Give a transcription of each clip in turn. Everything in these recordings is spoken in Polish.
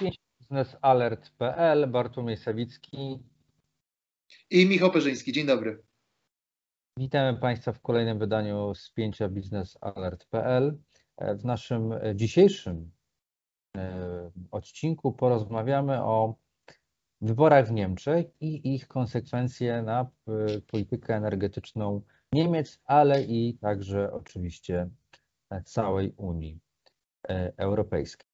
biznesalert.pl, Bartłomiej Sawicki i Michał Perzyński. Dzień dobry. Witamy Państwa w kolejnym wydaniu spięcia biznesalert.pl. W naszym dzisiejszym e, odcinku porozmawiamy o wyborach w Niemczech i ich konsekwencje na e, politykę energetyczną Niemiec, ale i także oczywiście całej Unii e, Europejskiej.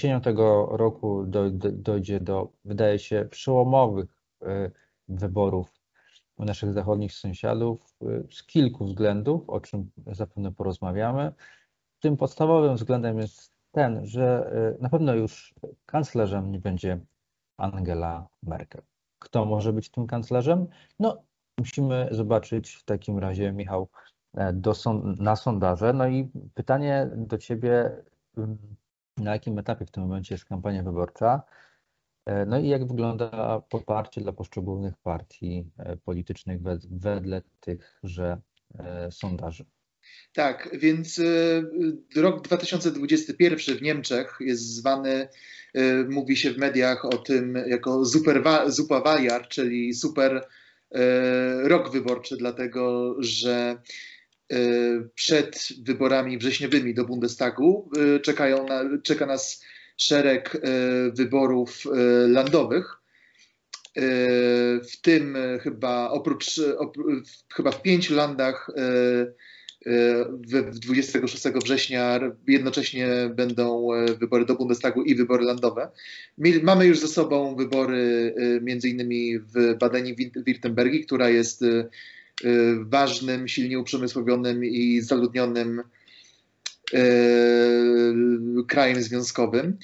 Jesienią tego roku dojdzie do, wydaje się, przełomowych e, wyborów u naszych zachodnich sąsiadów e, z kilku względów, o czym zapewne porozmawiamy. Tym podstawowym względem jest ten, że e, na pewno już kanclerzem nie będzie Angela Merkel. Kto może być tym kanclerzem? No, musimy zobaczyć w takim razie, Michał, do, na sondaże. No i pytanie do Ciebie, na jakim etapie w tym momencie jest kampania wyborcza, e, no i jak wygląda poparcie dla poszczególnych partii e, politycznych wedle tychże e, sondaży. Tak, więc rok 2021 w Niemczech jest zwany, mówi się w mediach o tym jako super, Superwahljahr, czyli super rok wyborczy, dlatego że przed wyborami wrześniowymi do Bundestagu y, czekają na, czeka nas szereg y, wyborów landowych. W tym chyba oprócz, chyba w pięciu landach 26 września jednocześnie będą wybory do Bundestagu i wybory landowe. Mamy już ze sobą wybory między innymi w Badeni-Württembergi, która jest ważnym, silnie uprzemysłowionym i zaludnionym y, krajem związkowym.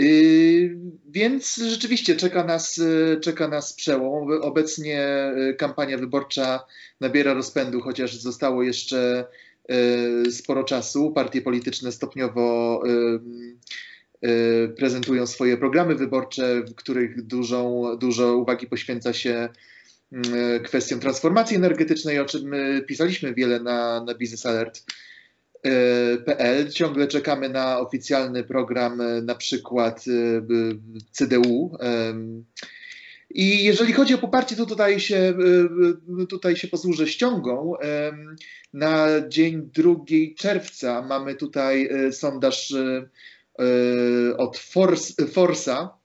Y, więc rzeczywiście czeka nas, czeka nas przełom. Obecnie kampania wyborcza nabiera rozpędu, chociaż zostało jeszcze sporo czasu. Partie polityczne stopniowo prezentują swoje programy wyborcze, w których dużą, dużo uwagi poświęca się kwestią transformacji energetycznej, o czym pisaliśmy wiele na, na Business Alert. E, PL. Ciągle czekamy na oficjalny program, e, na przykład e, CDU. I jeżeli chodzi o poparcie, to tutaj się, tutaj się posłużę ściągą. Na dzień 2 czerwca mamy tutaj sondaż od Forsa,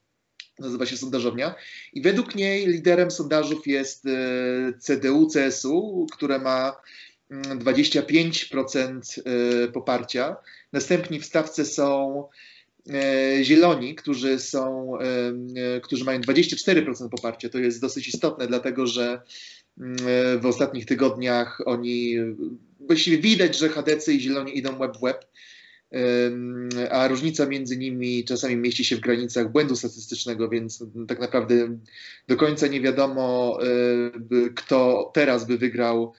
nazywa się sondażownia. I według niej liderem sondażów jest e, CDU-CSU, które ma 25% mm, e, poparcia. Następni w stawce są e, Zieloni, którzy są, którzy mają 24% poparcia. To jest dosyć istotne, dlatego że mm, w ostatnich tygodniach oni właściwie widać, że HDC i Zieloni idą web w web a różnica między nimi czasami mieści się w granicach błędu statystycznego, więc tak naprawdę do końca nie wiadomo, kto teraz by wygrał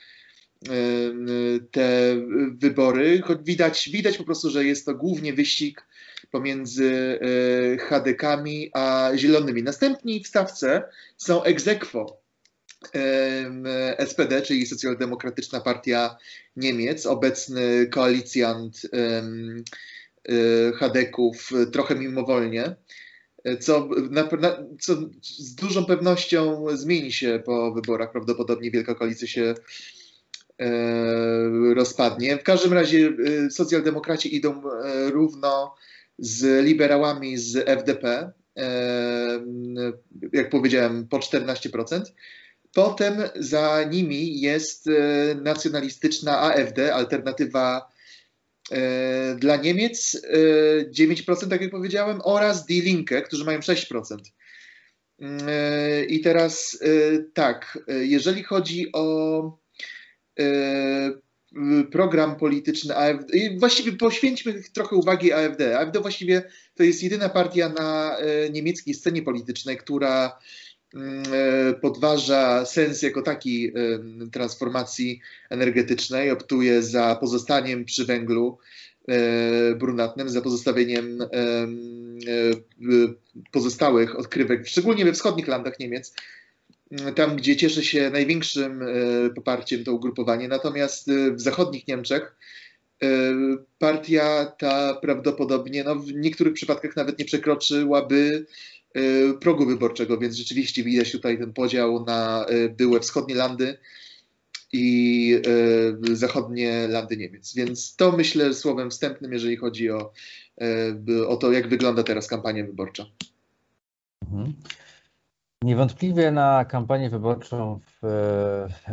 te wybory, choć widać, widać po prostu, że jest to głównie wyścig pomiędzy e, HDK-ami a zielonymi. Następni w stawce są egzekwo SPD, czyli Socjaldemokratyczna Partia Niemiec, obecny koalicjant e, Hadeków trochę mimowolnie, co, na, na, co z dużą pewnością zmieni się po wyborach. Prawdopodobnie Wielka Koalicja się rozpadnie. W każdym razie socjaldemokraci idą równo z liberałami z FDP, jak powiedziałem, po 14%. Potem za nimi jest nacjonalistyczna AfD, alternatywa dla Niemiec 9%, e, tak jak powiedziałem, oraz Die Linke, którzy mają 6%. I teraz tak, jeżeli chodzi o program polityczny AfD. Właściwie poświęćmy trochę uwagi AfD. AfD właściwie to jest jedyna partia na niemieckiej scenie politycznej, która podważa sens jako taki transformacji energetycznej, optuje za pozostaniem przy węglu brunatnym, za pozostawieniem pozostałych odkrywek, szczególnie we wschodnich landach Niemiec, tam, gdzie cieszy się największym e, poparciem to ugrupowanie. Natomiast e, w zachodnich Niemczech e, partia ta prawdopodobnie no, w niektórych przypadkach nawet nie przekroczyłaby progu wyborczego, więc rzeczywiście widać tutaj ten podział na byłe wschodnie landy i zachodnie landy Niemiec. Więc to myślę słowem wstępnym, jeżeli chodzi o, o to, jak wygląda teraz kampania wyborcza. Mhm. Niewątpliwie na kampanię wyborczą w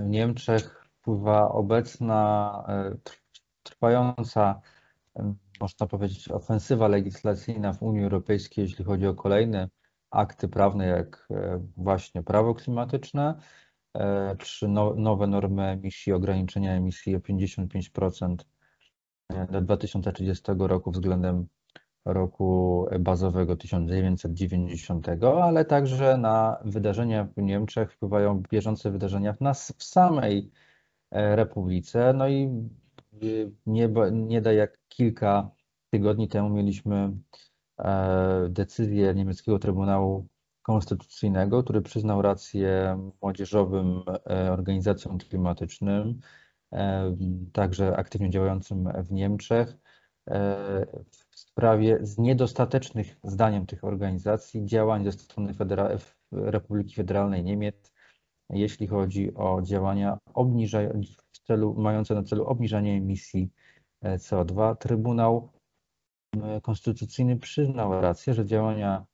Niemczech wpływa obecna e, trwająca, można powiedzieć, ofensywa legislacyjna w Unii Europejskiej, jeśli chodzi o kolejne akty prawne, jak e, właśnie prawo klimatyczne, e, czy nowe normy emisji, ograniczenia emisji o 55% do 2030 roku względem roku bazowego 1990, ale także na wydarzenia w Niemczech wpływają bieżące wydarzenia w nas w samej e, Republice. No i nie, nie da jak kilka tygodni temu mieliśmy decyzję niemieckiego Trybunału Konstytucyjnego, który przyznał rację młodzieżowym e, organizacjom klimatycznym, także aktywnie działającym w Niemczech w sprawie z niedostatecznych, zdaniem tych organizacji, działań ze strony Federa Republiki Federalnej Niemiec, jeśli chodzi o działania w celu, mające na celu obniżanie emisji e, CO2. Trybunał Konstytucyjny przyznał rację, że działania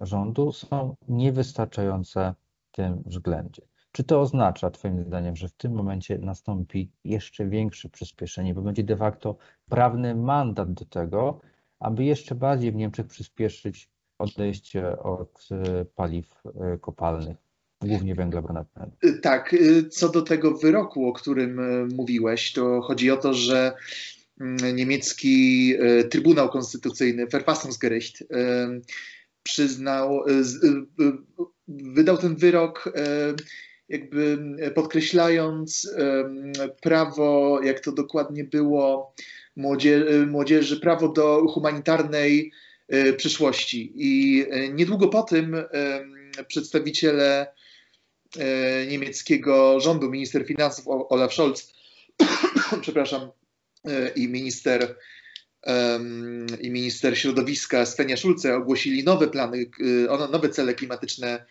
rządu są niewystarczające w tym względzie. Czy to oznacza, Twoim zdaniem, że w tym momencie nastąpi jeszcze większe przyspieszenie, bo będzie de facto prawny mandat do tego, aby jeszcze bardziej w Niemczech przyspieszyć odejście od e, paliw e, kopalnych, głównie węgla brunatnego? E, tak, co do tego wyroku, o którym mówiłeś, to chodzi o to, że niemiecki Trybunał Konstytucyjny, Verfassungsgericht, przyznał, wydał ten wyrok jakby podkreślając prawo, jak to dokładnie było, młodzieży, prawo do humanitarnej e, przyszłości. I e, niedługo po tym przedstawiciele e, niemieckiego rządu, minister finansów Olaf Scholz, przepraszam, i minister i minister środowiska Svenja Schulze ogłosili nowe plany, nowe cele klimatyczne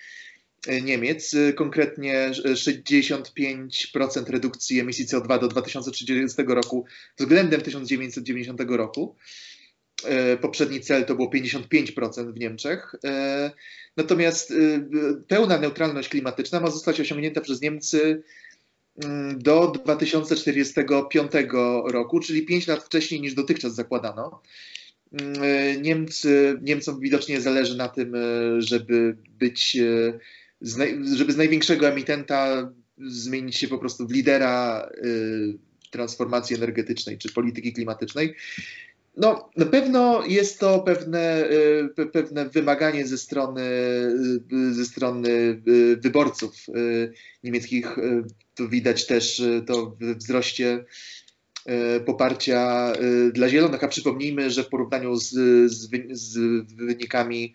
Niemiec, konkretnie 65% redukcji emisji CO2 do 2030 roku względem 1990 roku. E, poprzedni cel to było 55% w Niemczech. E, natomiast e, pełna neutralność klimatyczna ma zostać osiągnięta przez Niemcy do 2045 roku, czyli 5 lat wcześniej niż dotychczas zakładano. Mm, Niemcy, Niemcom widocznie zależy na tym, żeby być żeby z największego emitenta zmienić się po prostu w lidera y, transformacji energetycznej czy polityki klimatycznej. No, na pewno jest to pewne, y, pewne wymaganie ze strony, y, ze strony wyborców niemieckich. Tu widać też to w wzroście poparcia dla Zielonych, a przypomnijmy, że w porównaniu z, z, wynikami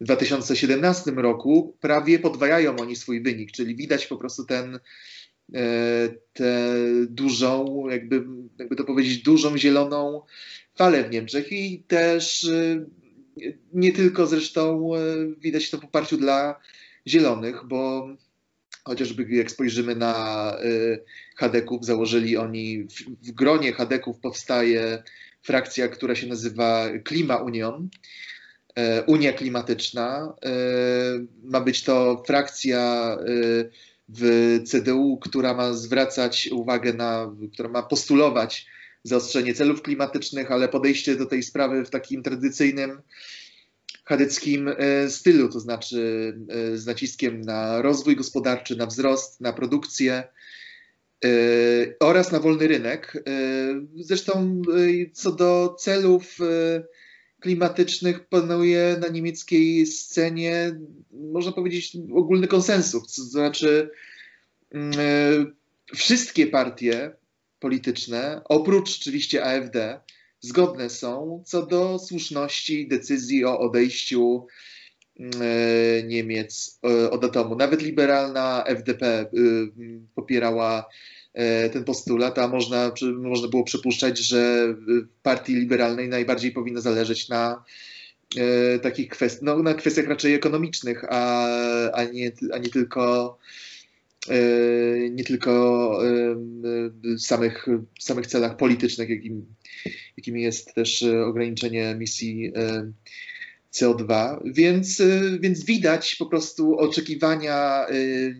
w 2017 roku prawie podwajają oni swój wynik, czyli widać po prostu ten, tę dużą, jakby, jakby to powiedzieć, dużą zieloną falę w Niemczech i też e, nie tylko zresztą e, widać to w poparciu dla zielonych, bo chociażby jak spojrzymy na Hadeków, założyli oni, w, gronie Hadeków powstaje frakcja, która się nazywa Klima Union, E, Unia Klimatyczna. E, ma być to frakcja e, w CDU, która ma zwracać uwagę na, która ma postulować zaostrzenie celów klimatycznych, ale podejście do tej sprawy w takim tradycyjnym chadeckim stylu, to znaczy z naciskiem na rozwój gospodarczy, na wzrost, na produkcję. oraz na wolny rynek. Zresztą co do celów klimatycznych panuje na niemieckiej scenie, można powiedzieć, ogólny konsensus. To znaczy, wszystkie partie polityczne, oprócz oczywiście AfD, zgodne są co do słuszności decyzji o odejściu e, Niemiec e, od atomu. Nawet liberalna FDP e, popierała ten postulat, a można, można było przypuszczać, że partii liberalnej najbardziej powinno zależeć na takich kwestiach, no, na kwestiach raczej ekonomicznych, a, a, nie, a nie tylko E, nie tylko e, samych, samych celach politycznych, jakim, jakim jest też ograniczenie emisji e, CO2, więc, więc widać po prostu oczekiwania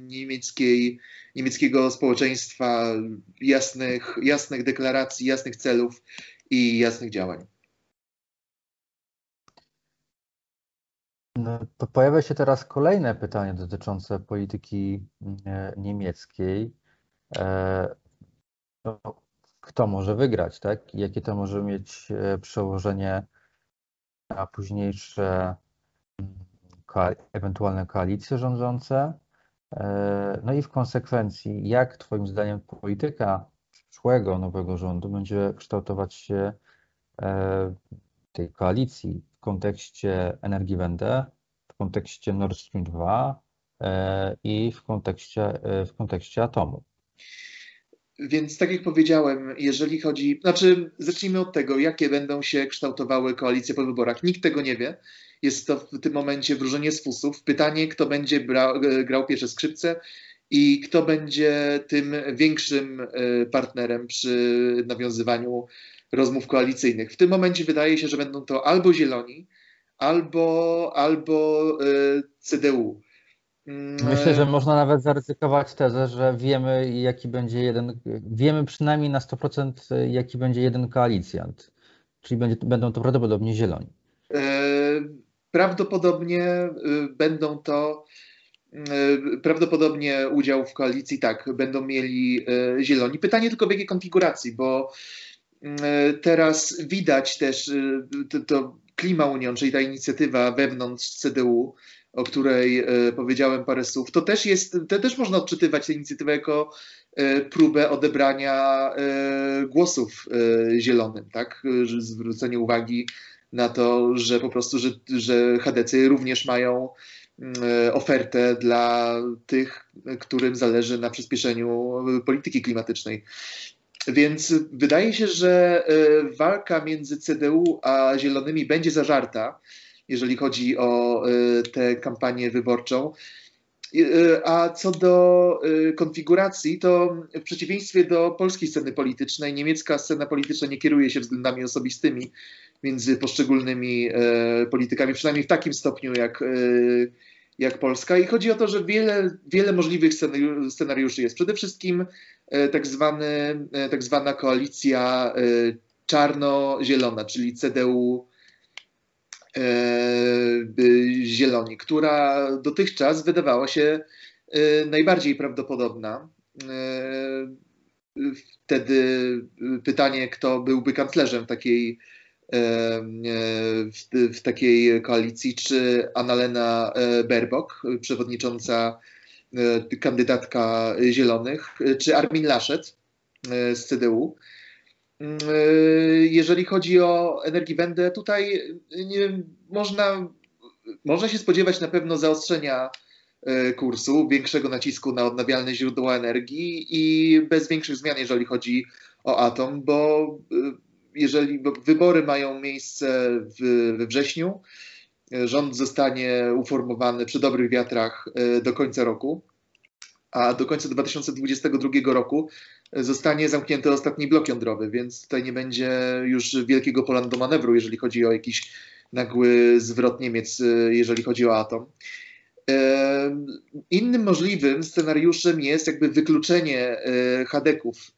niemieckiej, niemieckiego społeczeństwa, jasnych, jasnych deklaracji, jasnych celów i jasnych działań. No, pojawia się teraz kolejne pytanie dotyczące polityki e, niemieckiej. E, no, kto może wygrać, tak? Jakie to może mieć e, przełożenie na późniejsze ewentualne koalicje rządzące? No i w konsekwencji, jak Twoim zdaniem polityka przyszłego nowego rządu będzie kształtować się tej koalicji w kontekście energii Wende, w kontekście Nord Stream 2 e, i w kontekście, e, w kontekście atomu. Więc tak jak powiedziałem, jeżeli chodzi, znaczy zacznijmy od tego, jakie będą się kształtowały koalicje po wyborach. Nikt tego nie wie. Jest to w tym momencie wróżenie z fusów. Pytanie, kto będzie brał, grał pierwsze skrzypce i kto będzie tym większym e, partnerem przy nawiązywaniu rozmów koalicyjnych. W tym momencie wydaje się, że będą to albo Zieloni, albo, albo e, CDU. Mm, Myślę, że można nawet zaryzykować tezę, że wiemy, jaki będzie jeden, wiemy przynajmniej na 100%, jaki będzie jeden koalicjant, czyli będzie, będą to prawdopodobnie zieloni. E, prawdopodobnie e, będą to prawdopodobnie udział w koalicji, tak, będą mieli zieloni. Pytanie tylko w jakiej konfiguracji, bo teraz widać też to, to Klima Union, czyli ta inicjatywa wewnątrz CDU, o której powiedziałem parę słów, to też jest, to też można odczytywać tę inicjatywę jako próbę odebrania głosów zielonym, tak? Zwrócenie uwagi na to, że po prostu, że, że HDC również mają ofertę dla tych, którym zależy na przyspieszeniu polityki klimatycznej. Więc wydaje się, że e, walka między CDU a Zielonymi będzie zażarta, jeżeli chodzi o e, tę kampanię wyborczą. E, a co do konfiguracji, to w przeciwieństwie do polskiej sceny politycznej, niemiecka scena polityczna nie kieruje się względami osobistymi między poszczególnymi politykami, przynajmniej w takim stopniu jak, jak Polska. I chodzi o to, że wiele, wiele możliwych scenariuszy jest. Przede wszystkim E, tak, zwany, e, tak zwana koalicja e, czarno-zielona, czyli CDU Zieloni, która dotychczas wydawała się najbardziej prawdopodobna. Wtedy pytanie, kto byłby kanclerzem takiej, w, w takiej koalicji, czy Annalena Baerbock, przewodnicząca E, kandydatka Zielonych, e, czy Armin Laschet e, z CDU. Mm, jeżeli chodzi o Energiewende, tutaj nie, można, można się spodziewać na pewno zaostrzenia kursu, większego nacisku na odnawialne źródła energii i bez większych zmian, jeżeli chodzi o atom, bo jeżeli bo wybory mają miejsce w, we wrześniu, rząd zostanie uformowany przy dobrych wiatrach e, do końca roku, a do końca 2022 roku zostanie zamknięty ostatni blok jądrowy, więc tutaj nie będzie już wielkiego pola do manewru, jeżeli chodzi o jakiś nagły zwrot Niemiec, e, jeżeli chodzi o atom. E, innym możliwym scenariuszem jest jakby wykluczenie Hadeków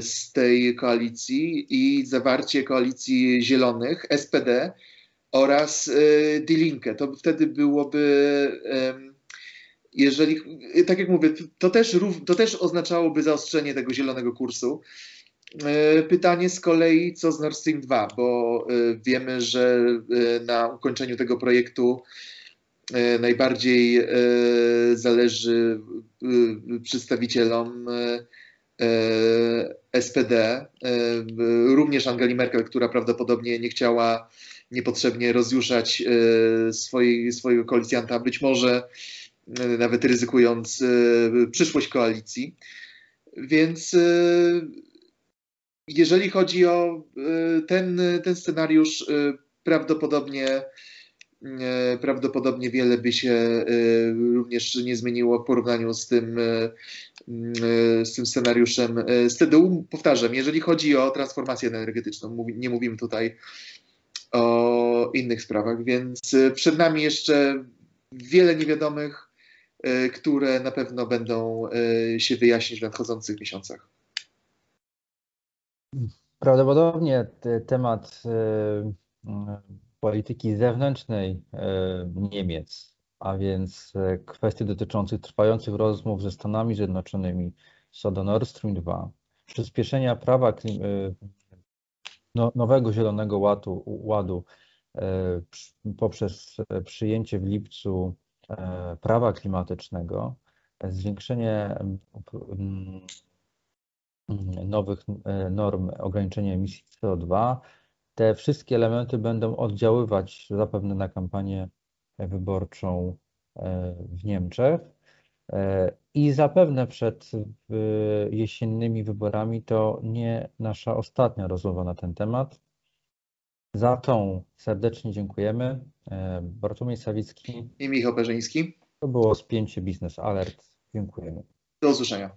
z tej koalicji i zawarcie koalicji zielonych, SPD, oraz e, Die Linke. To wtedy byłoby jeżeli, tak jak mówię, to też, to też oznaczałoby zaostrzenie tego zielonego kursu. E, Pytanie z kolei, co z Nord Stream 2, bo e, wiemy, że e, na ukończeniu tego projektu najbardziej zależy przedstawicielom SPD, również Angeli Merkel, która prawdopodobnie nie chciała niepotrzebnie rozjuszać swojego koalicjanta, być może nawet ryzykując e, przyszłość koalicji. Więc e, jeżeli chodzi o e, ten, ten scenariusz, e, prawdopodobnie, e, prawdopodobnie wiele by się e, również nie zmieniło w porównaniu z tym, e, z tym scenariuszem e, z TDU. Powtarzam, jeżeli chodzi o transformację energetyczną, nie mówimy tutaj o innych sprawach, więc e, przed nami jeszcze wiele niewiadomych, e, które na pewno będą e, się wyjaśnić w nadchodzących miesiącach. Prawdopodobnie te- temat e, polityki zewnętrznej e, Niemiec, a więc e, kwestii dotyczących trwających rozmów ze Stanami Zjednoczonymi co do Nord Stream 2, przyspieszenia prawa klim, e, no, nowego Zielonego Ładu, ładu e, poprzez e, przyjęcie w lipcu e, prawa klimatycznego, e, zwiększenie nowych e, norm ograniczenia emisji CO2. Te wszystkie elementy będą oddziaływać zapewne na kampanię wyborczą e, w Niemczech. E, I zapewne przed e, jesiennymi wyborami to nie nasza ostatnia rozmowa na ten temat. Za tą serdecznie dziękujemy. E, Bartłomiej Sawicki, I Michał Perzyński. to było spięcie Biznes Alert. Dziękujemy. Do usłyszenia.